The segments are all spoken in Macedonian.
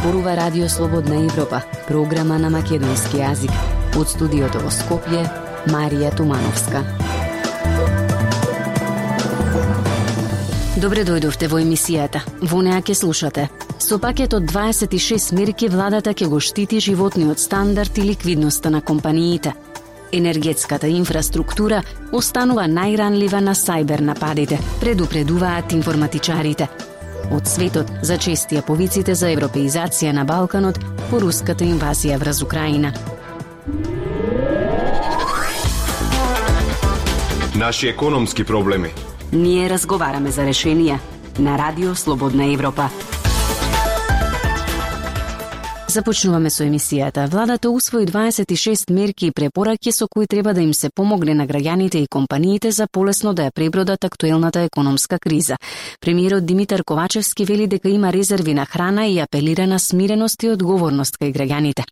зборува Радио Слободна Европа, програма на македонски јазик. Од студиото во Скопје, Марија Тумановска. Добре дојдовте во емисијата. Во неа ке слушате. Со пакет од 26 мерки владата ќе го штити животниот стандард и ликвидноста на компаниите. Енергетската инфраструктура останува најранлива на сајбер нападите, предупредуваат информатичарите. Од светот зачестија повиците за европеизација на Балканот по руската инвазија врз Украина. Наши економски проблеми. Ние разговараме за решенија на Радио Слободна Европа. Започнуваме со емисијата. Владата усвои 26 мерки и препораки со кои треба да им се помогне на граѓаните и компаниите за полесно да ја пребродат актуелната економска криза. Премиерот Димитар Ковачевски вели дека има резерви на храна и апелира на смиреност и одговорност кај граѓаните.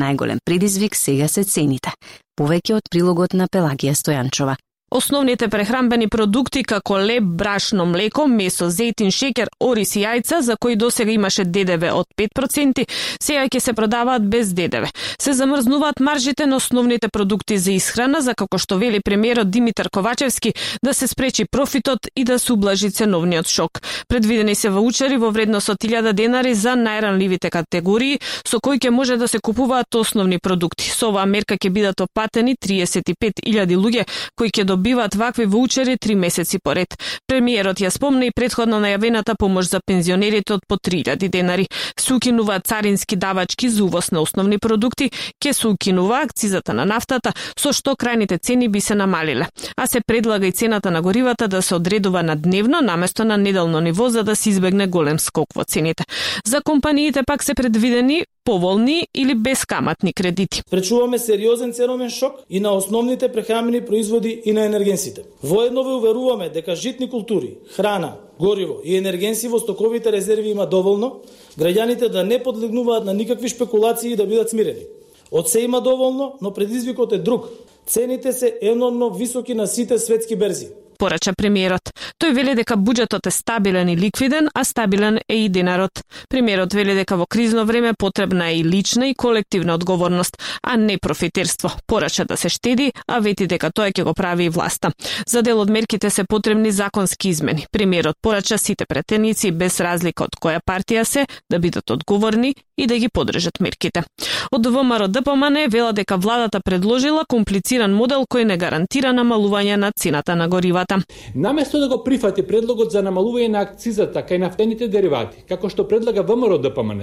Најголем предизвик сега се цените. Повеќе од прилогот на Пелагија Стојанчова. Основните прехранбени продукти како леб, брашно, млеко, месо, зејтин, шекер, ориз и јајца, за кои досега имаше ДДВ од 5%, сега ќе се продаваат без ДДВ. Се замрзнуваат маржите на основните продукти за исхрана, за како што вели премиерот Димитар Ковачевски, да се спречи профитот и да се ублажи ценовниот шок. Предвидени се ваучери во вредност од 1000 денари за најранливите категории, со кои ќе може да се купуваат основни продукти. Со оваа мерка ќе бидат опатени 35.000 луѓе кои ќе добиваат вакви ваучери три месеци поред. Премиерот ја спомна и предходно најавената помош за пензионерите од по 3000 денари. Се укинува царински давачки за увоз на основни продукти, ке се укинува акцизата на нафтата, со што крајните цени би се намалиле. А се предлага и цената на горивата да се одредува на дневно наместо на неделно ниво за да се избегне голем скок во цените. За компаниите пак се предвидени поволни или бескаматни кредити. Пречуваме сериозен ценовен шок и на основните прехрамени производи и на енергенсите. Воедно ве уверуваме дека житни култури, храна, гориво и енергенси во стоковите резерви има доволно, граѓаните да не подлегнуваат на никакви шпекулации и да бидат смирени. Од се има доволно, но предизвикот е друг. Цените се енормно високи на сите светски берзи порача премиерот. Тој вели дека буџетот е стабилен и ликвиден, а стабилен е и денарот. Премиерот вели дека во кризно време потребна е и лична и колективна одговорност, а не профитерство. Порача да се штеди, а вети дека тоа ќе го прави и власта. За дел од мерките се потребни законски измени. Премиерот порача сите претеници без разлика од која партија се да бидат одговорни и да ги подржат мерките. Од ВМРО ДПМН вела дека владата предложила комплициран модел кој не гарантира намалување на цената на горивата. Наместо да го прифати предлогот за намалување на акцизата кај нафтените деривати, како што предлага ВМРО ДПМН,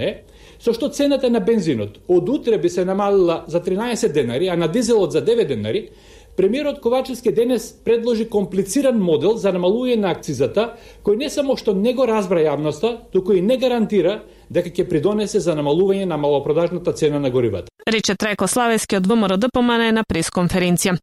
со што цената на бензинот од утре би се намалила за 13 денари, а на дизелот за 9 денари, Премиерот Ковачевски денес предложи комплициран модел за намалување на акцизата, кој не само што не го разбра јавноста, туку и не гарантира дека ќе придонесе за намалување на малопродажната цена на горивата. Рече Трајко Славески од ВМРО ДПМН на пресконференција.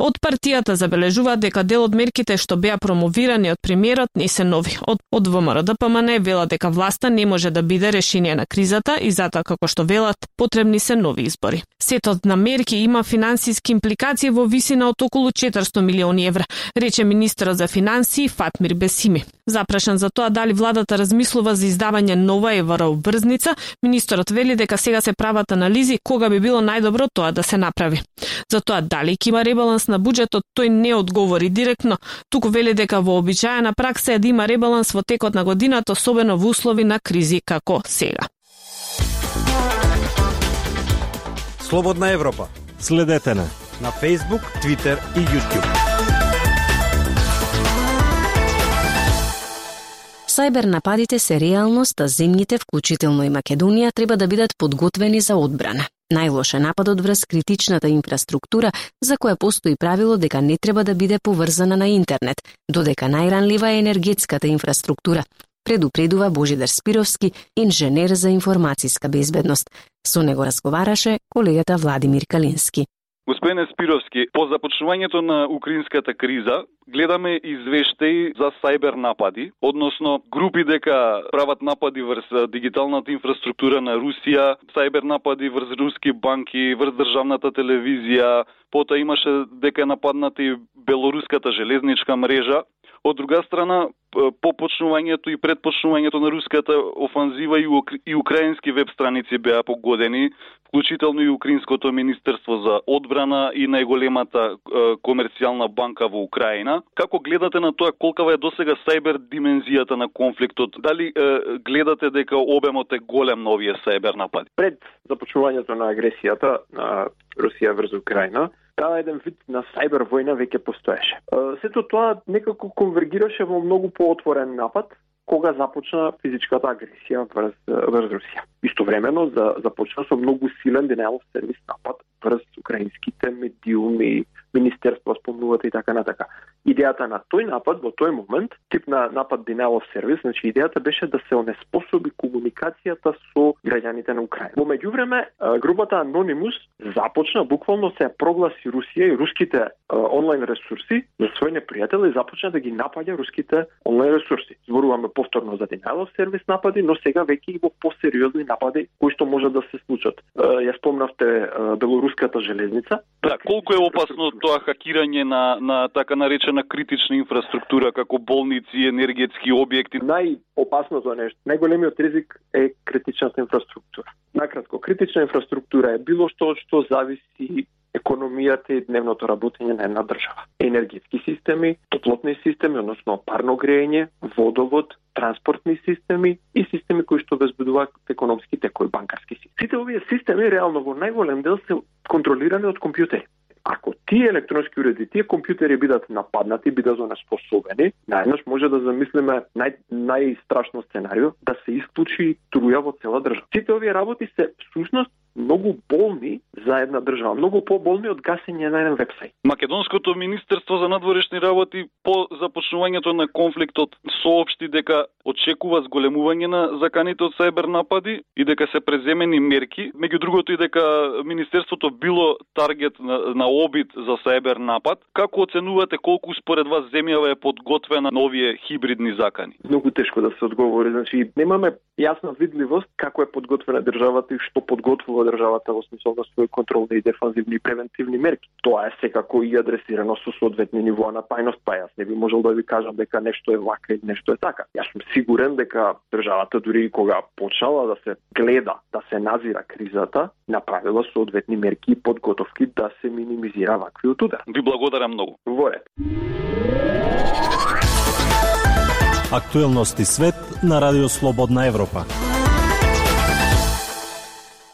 Од партијата забележува дека дел од мерките што беа промовирани од премиерот не се нови. Од, од ВМРО ДПМН вела дека власта не може да биде решение на кризата и затоа како што велат потребни се нови избори. Сетот на мерки има финансиски импликации во висина од околу 400 милиони евра, рече министерот за финансии Фатмир Бесими. Запрашан за тоа дали владата размислува за издавање нова ЕВР врзница, министерот вели дека сега се прават анализи кога би било најдобро тоа да се направи. За тоа дали ќе има ребаланс на буџетот, тој не одговори директно, туку вели дека вообичаена пракса е да има ребаланс во текот на годината, особено во услови на кризи како сега. Слободна Европа. Следете на на Facebook, Twitter и YouTube. Сајбер нападите се реалност, а земјите, вклучително и Македонија, треба да бидат подготвени за одбрана. Најлош е нападот врз критичната инфраструктура, за која постои правило дека не треба да биде поврзана на интернет, додека најранлива е енергетската инфраструктура, предупредува Божидар Спировски, инженер за информацијска безбедност. Со него разговараше колегата Владимир Калински. Господине Спировски, по започнувањето на украинската криза, гледаме извештаи за сајбер напади, односно групи дека прават напади врз дигиталната инфраструктура на Русија, сајбер напади врз руски банки, врз државната телевизија, потоа имаше дека нападнати нападната и белоруската железничка мрежа. Од друга страна, по почнувањето и предпочнувањето на руската офанзива и украински веб страници беа погодени, вклучително и Украинското министерство за одбрана и најголемата комерцијална банка во Украина. Како гледате на тоа колкава е досега сајбер димензијата на конфликтот? Дали гледате дека обемот е голем на овие сајбер напади? Пред започнувањето на агресијата на Русија врз Украина, таа еден вид на сајбер војна веќе постоеше. Сето тоа некако конвергираше во многу поотворен напад, кога започна физичката агресија врз, врз Русија. Истовремено за, започна со многу силен denial сервис напад врз украинските медиуми, министерство спомнувате и така натака. Идејата на тој напад во тој момент, тип на напад denial of service, значи идејата беше да се онеспособи комуникацијата со граѓаните на Украина. Во меѓувреме, групата Anonymous започна буквално се прогласи Русија и руските онлайн ресурси за свој непријател и започна да ги напаѓа руските онлайн ресурси. Зборуваме повторно за denial of service напади, но сега веќе и во посериозни напади кои што може да се случат. Ја спомнавте белоруската железница. Да, колку е опасно тоа хакирање на, на така наречена критична инфраструктура како болници, енергетски објекти? Најопасното нешто, најголемиот ризик е критичната инфраструктура. Накратко, критична инфраструктура е било што што зависи економијата и дневното работење на една држава. Енергетски системи, топлотни системи, односно парно грејење, водовод, транспортни системи и системи кои што обезбедуваат економски текој банкарски системи. Сите овие системи реално во најголем дел се контролирани од компјутери. Ако тие електронски уреди, тие компјутери бидат нападнати, бидат онеспособени, најнаш може да замислиме нај, најстрашно сценарио да се исклучи труја во цела држава. Сите овие работи се всушност многу болни за една држава, многу поболни од гасење на еден вебсајт. Македонското министерство за надворешни работи по започнувањето на конфликтот соопшти дека очекува зголемување на заканите од сајбер напади и дека се преземени мерки, меѓу другото и дека министерството било таргет на, на обид за сајбер напад. Како оценувате колку според вас земјава е подготвена на овие хибридни закани? Многу тешко да се одговори, значи немаме јасна видливост како е подготвена државата и што подготвува државата во смисол на своји контролни и дефанзивни и превентивни мерки. Тоа е секако и адресирано со соодветни нивоа на тајност, па јас не би можел да ви кажам дека нешто е вака или нешто е така. Јас сум сигурен дека државата дури и кога почнала да се гледа, да се назира кризата, направила соодветни мерки и подготовки да се минимизира ваквиот удар. Ви благодарам многу. Во ред. Актуелности свет на Радио Слободна Европа.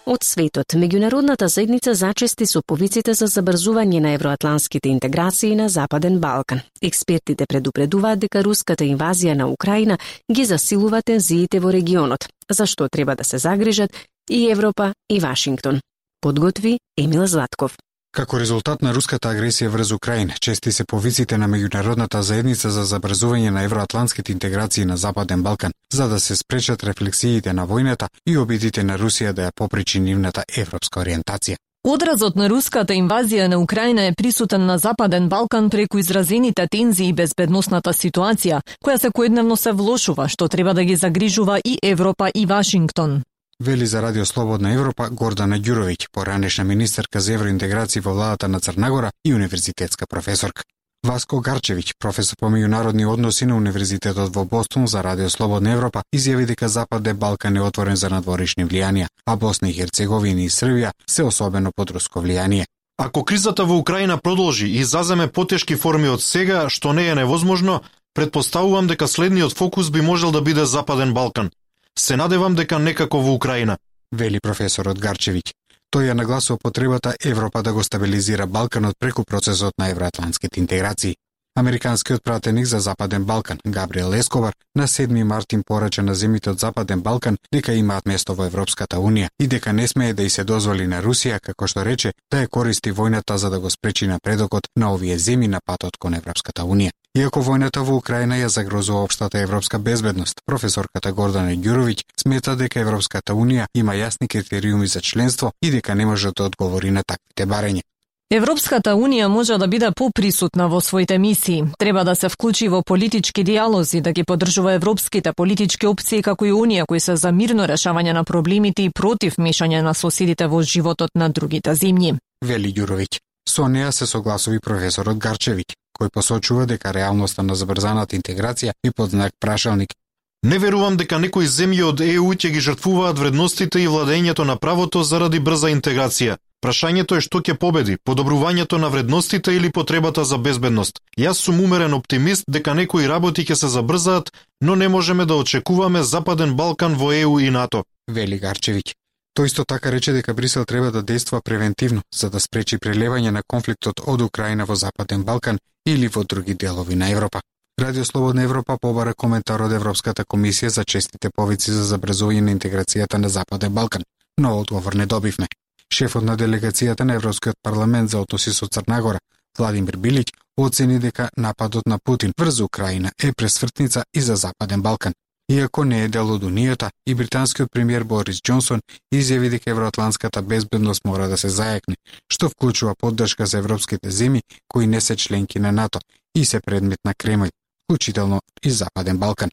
Од светот, меѓународната заедница зачести со повиците за забрзување на евроатланските интеграции на Западен Балкан. Експертите предупредуваат дека руската инвазија на Украина ги засилува тензиите во регионот, за што треба да се загрижат и Европа и Вашингтон. Подготви Емил Златков. Како резултат на руската агресија врз Украина, чести се повиците на меѓународната заедница за забрзување на евроатланските интеграции на Западен Балкан, за да се спречат рефлексиите на војната и обидите на Русија да ја попречи нивната европска ориентација. Одразот на руската инвазија на Украина е присутен на Западен Балкан преку изразените тензии и безбедносната ситуација, која секојдневно се влошува, што треба да ги загрижува и Европа и Вашингтон вели за Радио Слободна Европа Гордана Ѓуровиќ, поранешна министерка за евроинтеграција во владата на Црнагора и универзитетска професорка. Васко Гарчевиќ, професор по меѓународни односи на Универзитетот во Бостон за Радио Слободна Европа, изјави дека Западен Балкан е отворен за надворешни влијанија, а Босна и Херцеговина и Србија се особено под руско влијание. Ако кризата во Украина продолжи и заземе потешки форми од сега, што не е невозможно, предпоставувам дека следниот фокус би можел да биде Западен Балкан. Се надевам дека некако во Украина, вели професорот Гарчевиќ. Тој ја нагласува потребата Европа да го стабилизира Балканот преку процесот на евроатлантските интеграции. Американскиот пратеник за Западен Балкан, Габриел Ескобар, на 7 март им порача на земите од Западен Балкан дека имаат место во Европската Унија и дека не смее да и се дозволи на Русија, како што рече, да ја користи војната за да го спречи напредокот на овие земи на патот кон Европската Унија. Иако војната во Украина ја загрозува општата европска безбедност, професорката Гордана Ѓуровиќ смета дека Европската Унија има јасни критериуми за членство и дека не може да одговори на таквите барења. Европската Унија може да биде поприсутна во своите мисии. Треба да се вклучи во политички диалози, да ги поддржува европските политички опции како и Унија кои се за мирно решавање на проблемите и против мешање на соседите во животот на другите земји. Вели Ѓуровиќ. Со неа се согласови професорот Гарчевиќ, кој посочува дека реалноста на забрзаната интеграција и под знак прашалник Не верувам дека некои земји од ЕУ ќе ги жртвуваат вредностите и владењето на правото заради брза интеграција. Прашањето е што ќе победи, подобрувањето на вредностите или потребата за безбедност. Јас сум умерен оптимист дека некои работи ќе се забрзаат, но не можеме да очекуваме Западен Балкан во ЕУ и НАТО. Вели Гарчевиќ. Тој исто така рече дека Брисел треба да действа превентивно за да спречи прелевање на конфликтот од Украина во Западен Балкан или во други делови на Европа. Радио Слободна Европа побара коментар од Европската комисија за честите повици за забрзување на интеграцијата на Западен Балкан, но одговор не добивме. Шефот на делегацијата на Европскиот парламент за односи со Црнагора, Владимир Билиќ, оцени дека нападот на Путин врз Украина е пресвртница и за Западен Балкан. Иако не е дел од Унијата, и британскиот премиер Борис Џонсон изјави дека евроатланската безбедност мора да се зајакне, што вклучува поддршка за европските земји кои не се членки на НАТО и се предмет на Кремљ, вклучително и Западен Балкан.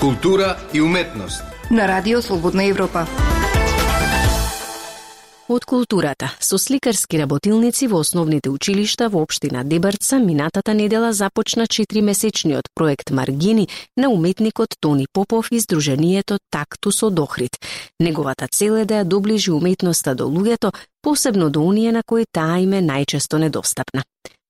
Култура и уметност на Радио Слободна Европа. Од културата, со сликарски работилници во основните училишта во општина Дебарца минатата недела започна 4-месечниот проект Маргини на уметникот Тони Попов и Сдруженијето Тактус од Охрид. Неговата цел е да ја доближи уметноста до луѓето, посебно до оние на кои таа им е најчесто недостапна.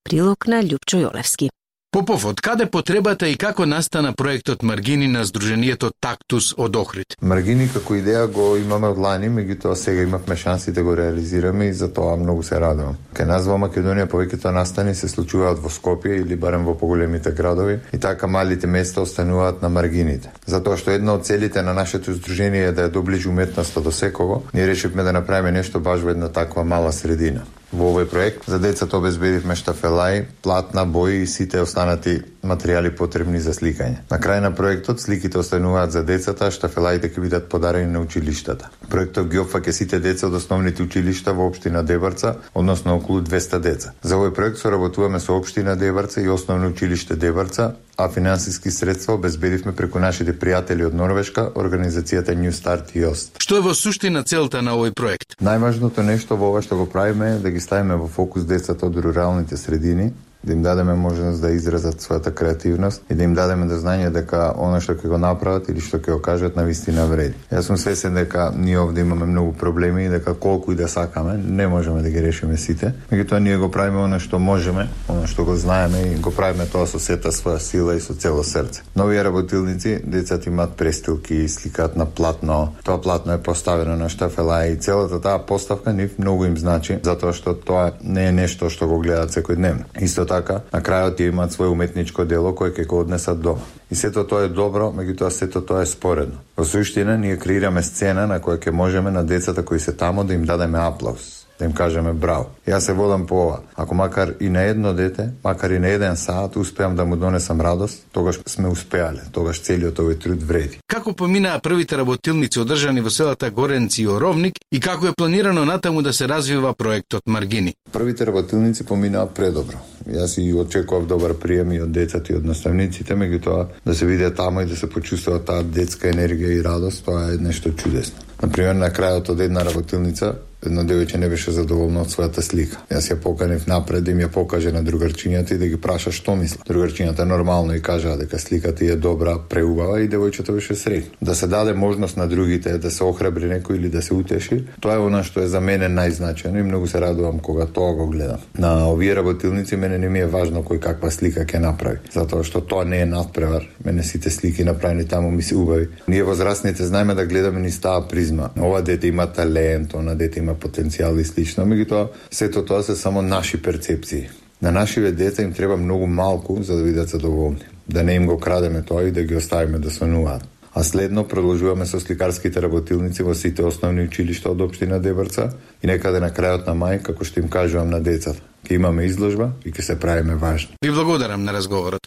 Прилог на Лјупчо Јолевски. Попов, од каде потребата и како настана проектот Маргини на Сдруженијето Тактус од Охрид? Маргини како идеја го имаме од лани, меѓутоа сега имавме шанси да го реализираме и за тоа многу се радувам. Кај нас во Македонија повеќето настани се случуваат во Скопје или барем во поголемите градови и така малите места остануваат на маргините. Затоа што една од целите на нашето здружение е да ја доближи уметноста до секого, ние решивме да направиме нешто баш во една таква мала средина. Во овој проект за децата обезбедивме штафелаи, платна, бои и сите останати материјали потребни за сликање. На крај на проектот сликите остануваат за децата, а штафелаите ќе бидат подарени на училиштата. Проектот ги опфаќа сите деца од основните училишта во општина Дебарца, односно околу 200 деца. За овој проект соработуваме со општина Дебарца и основно училиште Дебарца, а финансиски средства обезбедивме преку нашите пријатели од Норвешка, организацијата New Start и ОСТ. Што е во суштина целта на овој проект? Најважното нешто во ова што го правиме е да ги ставиме во фокус децата од руралните средини, да им дадеме можност да изразат својата креативност и да им дадеме да до знање дека она што ќе го направат или што ќе го кажат на вистина вреди. Јас сум свесен дека ние овде имаме многу проблеми и дека колку и да сакаме, не можеме да ги решиме сите. Меѓутоа ние го правиме она што можеме, она што го знаеме и го правиме тоа со сета своја сила и со цело срце. Нови работилници, децата имаат престилки, и сликаат на платно. Тоа платно е поставено на штафела и целата таа поставка нив многу им значи, затоа што тоа не е нешто што го гледаат секојдневно. Исто така, на крајот ја имаат своје уметничко дело кое ќе го однесат дома. И сето тоа е добро, меѓутоа сето тоа е споредно. Во суштина, ние креираме сцена на која ќе можеме на децата кои се тамо да им дадеме аплауз да им кажеме браво. Јас се водам по ова. Ако макар и на едно дете, макар и на еден саат успеам да му донесам радост, тогаш сме успеале, тогаш целиот овој труд вреди. Како поминаа првите работилници одржани во селата Горенци и Оровник и како е планирано натаму да се развива проектот Маргини? Првите работилници поминаа предобро. Јас и очекував добар прием и од децата и од наставниците, меѓутоа да се виде тамо и да се почувствува таа детска енергија и радост, тоа е нешто чудесно. Например, на крајот од една работилница едно девојче не беше задоволно од својата слика. Јас ја поканив напред да им ја покаже на другарчињата и да ги праша што мисла. Другарчињата нормално и кажаа дека сликата е добра, преубава и девојчето беше среќно. Да се даде можност на другите да се охрабри некој или да се утеши, тоа е она што е за мене најзначајно и многу се радувам кога тоа го гледам. На овие работилници мене не ми е важно кој каква слика ќе направи, затоа што тоа не е надпревар. Мене сите слики направени таму ми се убави. Ние возрастните знаеме да гледаме низ таа призма. Ова дете има талент, она дете има има потенцијал и слично, меѓутоа сето тоа се само наши перцепции. На нашиве деца им треба многу малку за да бидат задоволни. Да не им го крадеме тоа и да ги оставиме да сонуваат. А следно продолжуваме со сликарските работилници во сите основни училишта од општина Дебрца и некаде на крајот на мај, како што им кажувам на децата, ќе имаме изложба и ќе се правиме важни. Ви благодарам на разговорот.